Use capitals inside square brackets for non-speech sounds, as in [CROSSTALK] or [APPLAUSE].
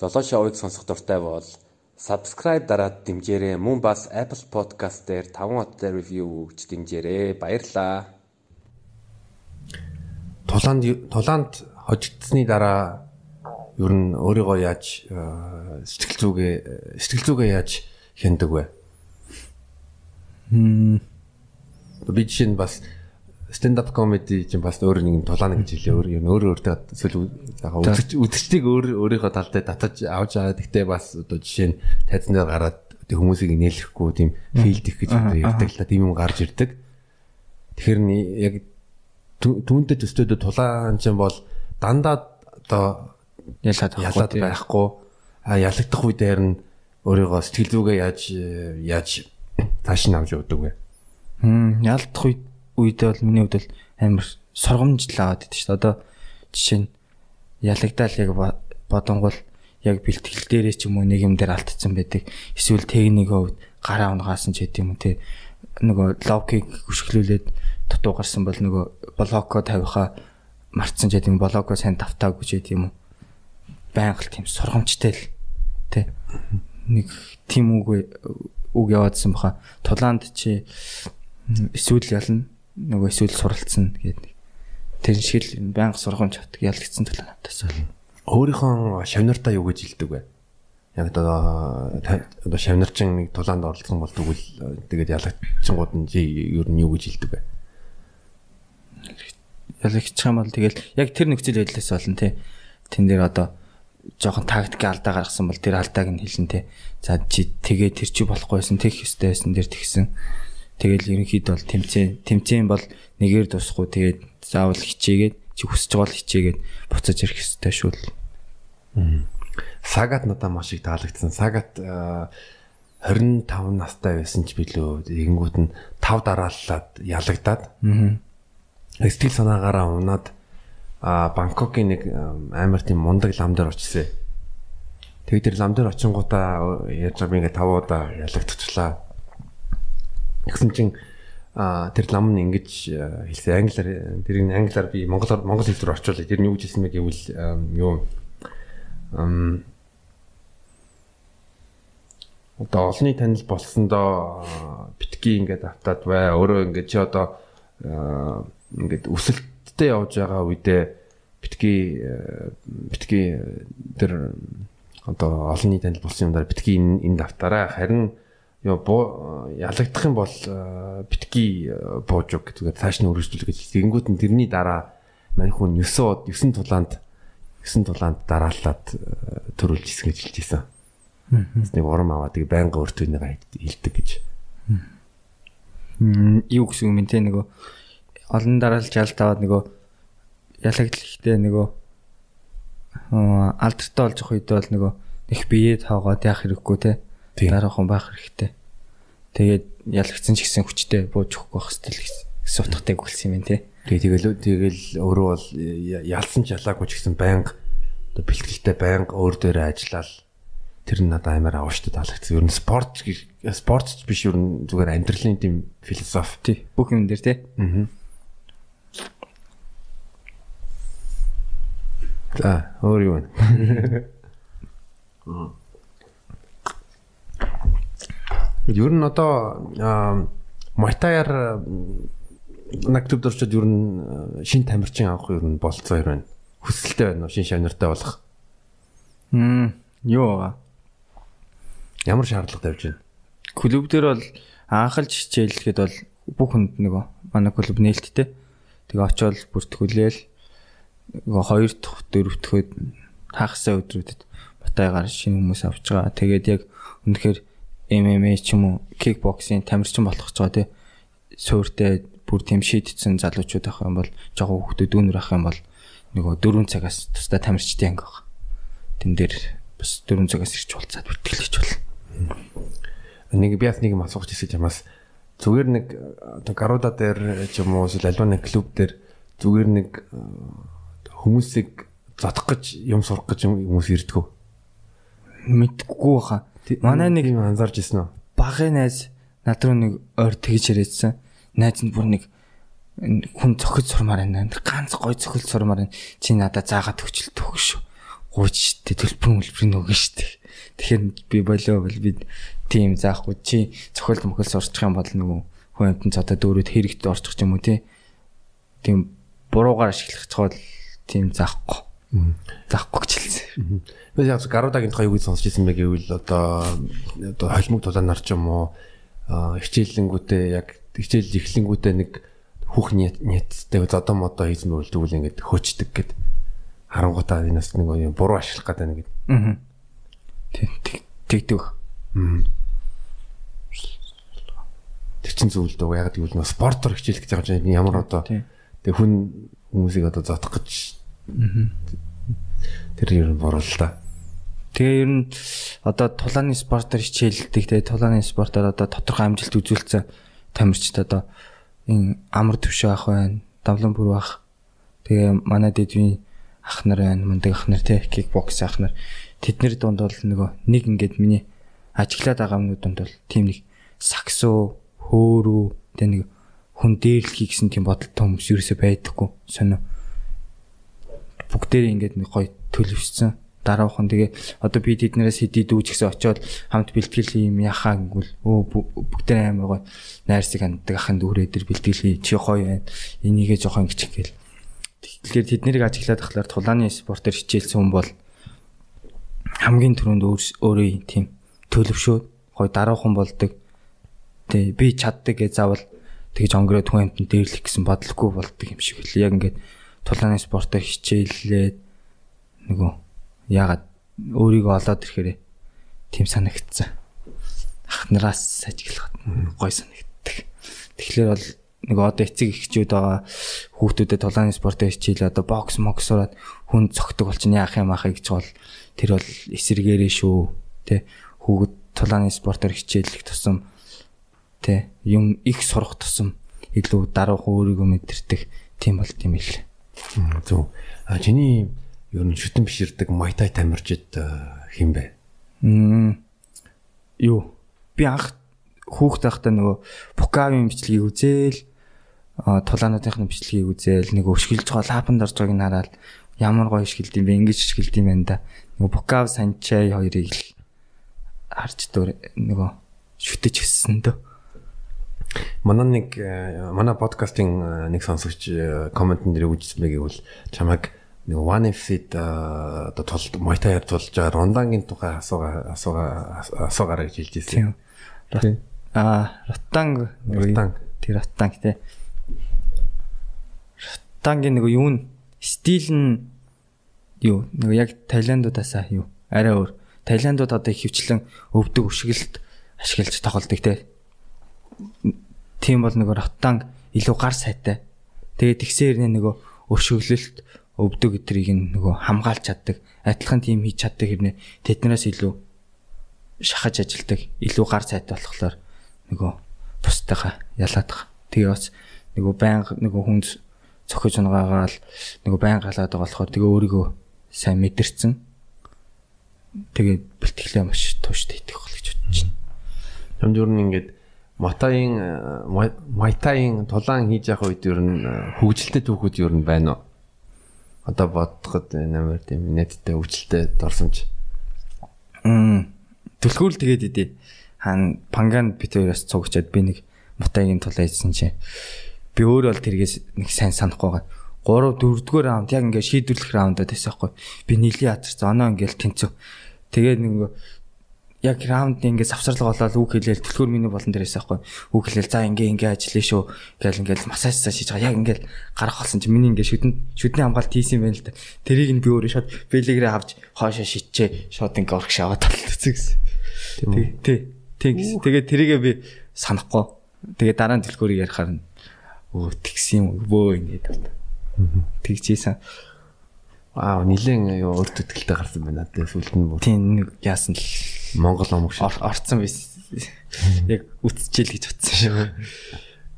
Золошоо уйг сонсох дуртай бол subscribe дараад дэмжээрэй. Мөн бас Apple Podcast дээр 5 хоттой review өгч дэмжээрэй. Баярлалаа. Тулаанд тулаанд хожигдсны дараа ер нь өөрийгөө яаж сэтгэл зүгээ сэтгэл зүгээ яаж хяндаг вэ? Хм. Би жишээ нь бас stand up comedy чинь бас өөр нэг тулаана гэж хэлээ. Өөр юм өөр өөртөө эсвэл яг үзэгч үзэгчдийг өөр өөрийнхөө тал дээр татаж авч байгаа. Гэхдээ бас одоо жишээ нь тайзан дээр гараад хүмүүсийг нээлэхгүй тийм филд их гэж ярьдаг л та тийм юм гарч ирдэг. Тэгэхээр яг түүнтэй төстөөд тулаан чинь бол дандаа одоо ялаад ялаад байхгүй а ялагдах үе дээр нь өөрийгөө сэтгэл зүгээ яаж яаж цааш нь авч явдаг вэ? Хм ялдах үед үедээ бол миний хувьд бол амар сургамжлал аваад идэв шүү дээ. Одоо жишээ нь ялагдаал яг бодонгол яг бэлтгэл дээрээ ч юм уу нэг юм дээр алдсан байдаг. Эсвэл техникийн хувьд гараа унгаасан ч гэдэм юм те. Нөгөө логикийг хөшгөлүүлээд дутуу гарсан бол нөгөө блоко тавихаа мартсан ч гэдэм блоко сайн давтаагүй ч гэдэм юм. Байнга л тийм сургамжтай л те. Нэг тийм үг үг яваадсан баха. Тулаанд чи эсвэл ялна нөгөө эсвэл суралцсан гэдэг. Тэр шиг л байнга сургамж авдаг ялгцсан төлөө надаас бол. Өөрийнхөө шавнартаа юу гэж хэлдэг вэ? Яг одоо одоо шавнарчин нэг тулаанд оролцсон бол тэгвэл тэгээд ялгцсангууд нь ер нь юу гэж хэлдэг вэ? Ялагчих юм бол тэгэл яг тэр нөхцөл байдлаас болно те. Тэн дээр одоо жоохон тактик алдаа гаргасан бол тэр алдааг нь хэлнэ те. За чи тэгээ тэр чи болохгүйсэн тех өстэй байсан дээр тэгсэн Тэгэл ерөнхийдөө бол тэмцээн тэмцээн бол нэгээр дуусахгүй тэгээд заавал хичээгээд чи хүсэж байгаа л хичээгээд буцаж ирэх хэрэгтэй шүү л. Сагат надад маш их таалагдсан. Сагат 25 настай байсан ч билүү. Тэгэнгүүт нь 5 дарааллаад ялагдаад. Сэтгэл санаагаараа унаад а Бангкокийн нэг амар тийм мундаг лам дээр очсон. Тэгээд тэр лам дээр очингуудаа яаж байгаа би ингээ 5 удаа ялагдчихлаа Тэгсэн чинь а тэр лам нь ингэж хэлсэн англиар тэрийг англиар би монголоор монгол хэл рүү орчуулъя. Тэр нь юу гэж хэлсэн бэ гэвэл юу ам одоо олонний танил болсондоо битгий ингээд автаад бай. Өөрөө ингээд чи одоо ингээд өсөлттэй явж байгаа үедээ битгий битгий тэр одоо олонний танил болсон юм даа битгий энд автаарай. Харин ёо ялагдах юм бол битгий бууж уг зүгээр цааш нь өргөжлөх гэж тэгэнгүүт нь тэрний дараа мань хүн 9 9 тулаанд 9 тулаанд дараалаад төрүүлж исэн гэж хэлж ийсэн. Нэг урам аваад тэгээ байнга өөртөө нэг хилдэг гэж. Юу гэсэн юм те нөгөө олон дараалж алт аваад нөгөө ялагдлахтэй нөгөө алдартай болж явах үед бол нөгөө их биеэ тоогоод яах хэрэггүй те дараахан байх хэрэгтэй. Тэгээд ялгцсан ч гэсэн хүчтэй бууж өгөх байх хэвэл гэсэн утгатай өгсөн юм байна те. Тэгээ тэгэл өөрөө бол ялсан ч ялаагүй ч гэсэн байнга одоо бэлтгэлтэй байнга өөр дээрээ ажиллаад тэр нь надад амар авааштай таалагдсан. Ер нь спорт спортч биш ер нь зүгээр амьдралын тийм философи. Тий. Бүх юм дээр те. Аа. За, өөр юу вэ? Аа. [LAUGHS] Ер нь одоо Майтаяар нактубд орчод ер нь шин тамирчин авах ер нь болцоо ер байна. Хүсэлтэй байна уу шин шавнартай болох? Хм юу байгаа? Ямар шаардлага тавьж байна? Клуб дээр бол анхалж хичээлэхэд бол бүх хүнд нөгөө манай клуб нээлттэй. Тэгээ очиод бүртгүүлээл нөгөө хоёр дахь дөрөв дахь хагасаа өдрүүдэд батайгаар шинэ хүмүүс авч байгаа. Тэгээд яг үнэхээр MMA ч юм уу кикбоксинг тамирчин болох гэж байгаа тий. Суурьтай бүр тийм шийдсэн залуучууд ах юм бол жоохон хүүхдүүд дүүнэр ах юм бол нөгөө 4 цагаас тусдаа тамирчтай анги баг. Тэн дээр бас 4 цагаас ирч болцаад бүртгэлж бол. Нэг би бас нэг юм асуух гэсэн юмас зүгээр нэг оо гаруда дээр ч юм уу эсвэл альва нэг клуб дээр зүгээр нэг хүмүүсийг зодох гэж юм сурах гэж хүмүүс ирдгүү. Мэдгүй баха. Манай нэг юм анзаарч ирсэн үү? Багын найз над руу нэг ойр тэгж яриадсан. Найз нь бүр нэг хүн цохиж сурмаар байна. Ганц гой цохил сурмаар байна. Чи надад заагаад төгчлөлт өгөх шүү. гууч штэ төлбөр мөлбөрийн нөгөө штэ. Тэгэхээр би болоо бол би тийм заахгүй чи цохол мөхөл сурчих юм бол нөгөө хүн амтан цаатаа дөрөд хэрэгт орчих юм уу тий. Тийм буруугаар ашиглах чухал тийм заахгүй. Заахгүй гэж хэлсэн. Би яг гаруудагийн тухай юу гэж сонсч ирсэн бэ гэвэл одоо одоо холимог тулаанаар ч юм уу хичээллэнгүүтээ яг хичээл эхлэнгүүтээ нэг хүүх нийттэй зодоо модоо хийсэн бол тэгвэл ингээд хөчдөг гэд харангуйтаа энэ бас нэг юм буруу ашиглах гэдэг нэг. Аа. Тэгдэг. Аа. Тэр чин зүйл дөө яг гэвэл спортоор хичээл гэж байгаа чинь ямар одоо тэг хүн хүмүүсийг одоо зодох гэж. Тэр ер нь буруу л да. Тэгээ ер нь одоо тулааны спортоор хичээлдэг тэгээ тулааны спортоор одоо тодорхой амжилт үзүүлсэн тамирчид одоо энэ амар төвшөө ах байна, давлан бүр ах. Тэгээ манай дэдвийн ах нар байна, мундаг ах нар тий, кикбокс ах нар. Тэднэр дунд бол нөгөө нэг ингээд миний ажиглаад байгаа юмнууд донд бол тийм нэг саксуу, хөөрүү, тэгээ нэг хүн дээрлэхий гэсэн тийм бодолтой хүмүүс ерөөсөй байдаггүй. Сонио. Бүгдээрээ ингээд нэг гоё төлөвшсөн дараахан тэгээ одоо би тэднээс хэдий дүүч гэсэн очиод хамт бэлтгэл юм яхаа гэвэл өө бүгдээ амар гой найрсаг ханддаг ахын дүүрээ дээр бэлтгэл чи гоё байна энийгээ жоохон гिच гээл тэгэхээр тэднийг ажиглаад ахлаар тулааны спортоор хичээлсэн хүн бол хамгийн түрүүнд өөрөө тийм төлөвшөөд гой дараахан болдог. Тэгээ би чаддаг гэж заавал тэгж онгороо түн амтнд дээрлэх гэсэн бодлогүй болдог юм шиг л. Яг ингээд тулааны спортоор хичээллээд нөгөө яагаад өөрийгөө олоод ирэхээр тийм санагдсан. Ахнараас ажиглахад гой санагддаг. Тэгэхээр бол нэг одоо эцэг эхчүүд байгаа хүүхдүүдэд тулааны спорт хичээл одоо бокс моксороод хүн цогтөг бол чинь яах юм аах гэж бол тэр бол эсэргээрээ шүү тэ хүүхэд тулааны спортоор хичээлэх тусам тэ юм их сурах тусам илүү даруух өөрийгөө мэдэрдэг тийм бол тийм л. Зөв. А чиний ер нь шүтэн биширдэг майтай тамирчид хэм бэ? Мм. Юу? Би анх хүүхд байхдаа нөгөө Букавийн бичлэгийг үзээл тулаануудын бичлэгийг үзээл нэг өшгөлж байгаа лапанд орж байгааг нь хараад ямар гоё өшгөлд юм бэ ингэж өшгөлд юм байна да. Нөгөө Букав Санчай хоёрыг л харж дөр нөгөө шүтэж өссөн дөө. Манай нэг манай подкастын нэг сонсогч комментэн дээр үжсэн бэ гэвэл чамайг нэг One Fit одоо тул Muay-Thai тулж байгаа Рондангийн тухай асууга асууга асуугаараа гэж хэлж ирсэн. Аа, Ротанг Ротанг. Тэр Ротанг тий. Ротангийн нэг юу н стил нь юу нэг яг Таиландуудаасаа юу арай өөр. Таиландууд одоо хөвчлэн өвдөг өшгөлт ашиглаж тоглолдог тий. Тийм бол нэг Ротанг илүү гар сайтай. Тэгээд тэгсээр нөгөө өшөглөлт өвдөг өдрийг нөгөө хамгаалж чаддаг, адилхан тим хийж чаддаг хэрнээ тэднээс илүү шахаж ажилдаг, илүү гар цайтай болохоор нөгөө бусдайгаа ялаад байгаа. Тэгээ бас нөгөө байнга нөгөө хүн цохиж унагаагаал нөгөө байнга галаад байгаа болохоор тэгээ өөрийгөө сайн мэдэрсэн. Тэгээ бэлтгэлээ маш тууштай идэх бол гэж бодож байна. Юм зүр нь ингээд Матагийн Майтагийн тулаан хийж явах үед ер нь хөгжилтэй түүхүүд ер нь байна уу? одоо бодоход намайг тийм нэттэй өвчлөлтэй дорсомж. Мм. Түлхүүл тэгээд идэ. Хаан панган бит хоёроос цугчаад би нэг мутагийн тулаа ийдсэн чи. Би өөр бол тэргээс нэг сайн санахгүй байгаа. 3 4-р раунд яг ингээд шийдвэрлэх раундаа байсан байхгүй. Би нийлээ ятарсан. Оноо ингээд тэнцүү. Тэгээд нэг яг раунд ингээд савсарлага болоод үг хэлээл төлхөр миний болон дээрээс аахгүй. Үг хэлээл за ингээ ингээ ажиллая шүү гэл ингээд массажсаа шиж байгаа. Яг ингээд гарах болсон чи миний ингээд шүдэн шүдний хамгаалт хийсэн байна л да. Тэрийг нь би өөрөө шууд бэлэгрээ авч хоошоо шидчээ. Шууд ингээ урагш аваад талцсан гэсэн тий тий тэгээд тэрийгээ би санахгүй. Тэгээд дараа нь төлхөрийг ярихаар нь өө тэгсэн юм бөө ингээд тэгчихсэн Аа нилээн юу өөрт итгэлтэй гарсан байна. Тэгээ сүлд нь бүр. Тийм нэг яасан л Монгол омог шиг орцсон байсан. [LAUGHS] Яг үтсчээл гэж утсан шүү.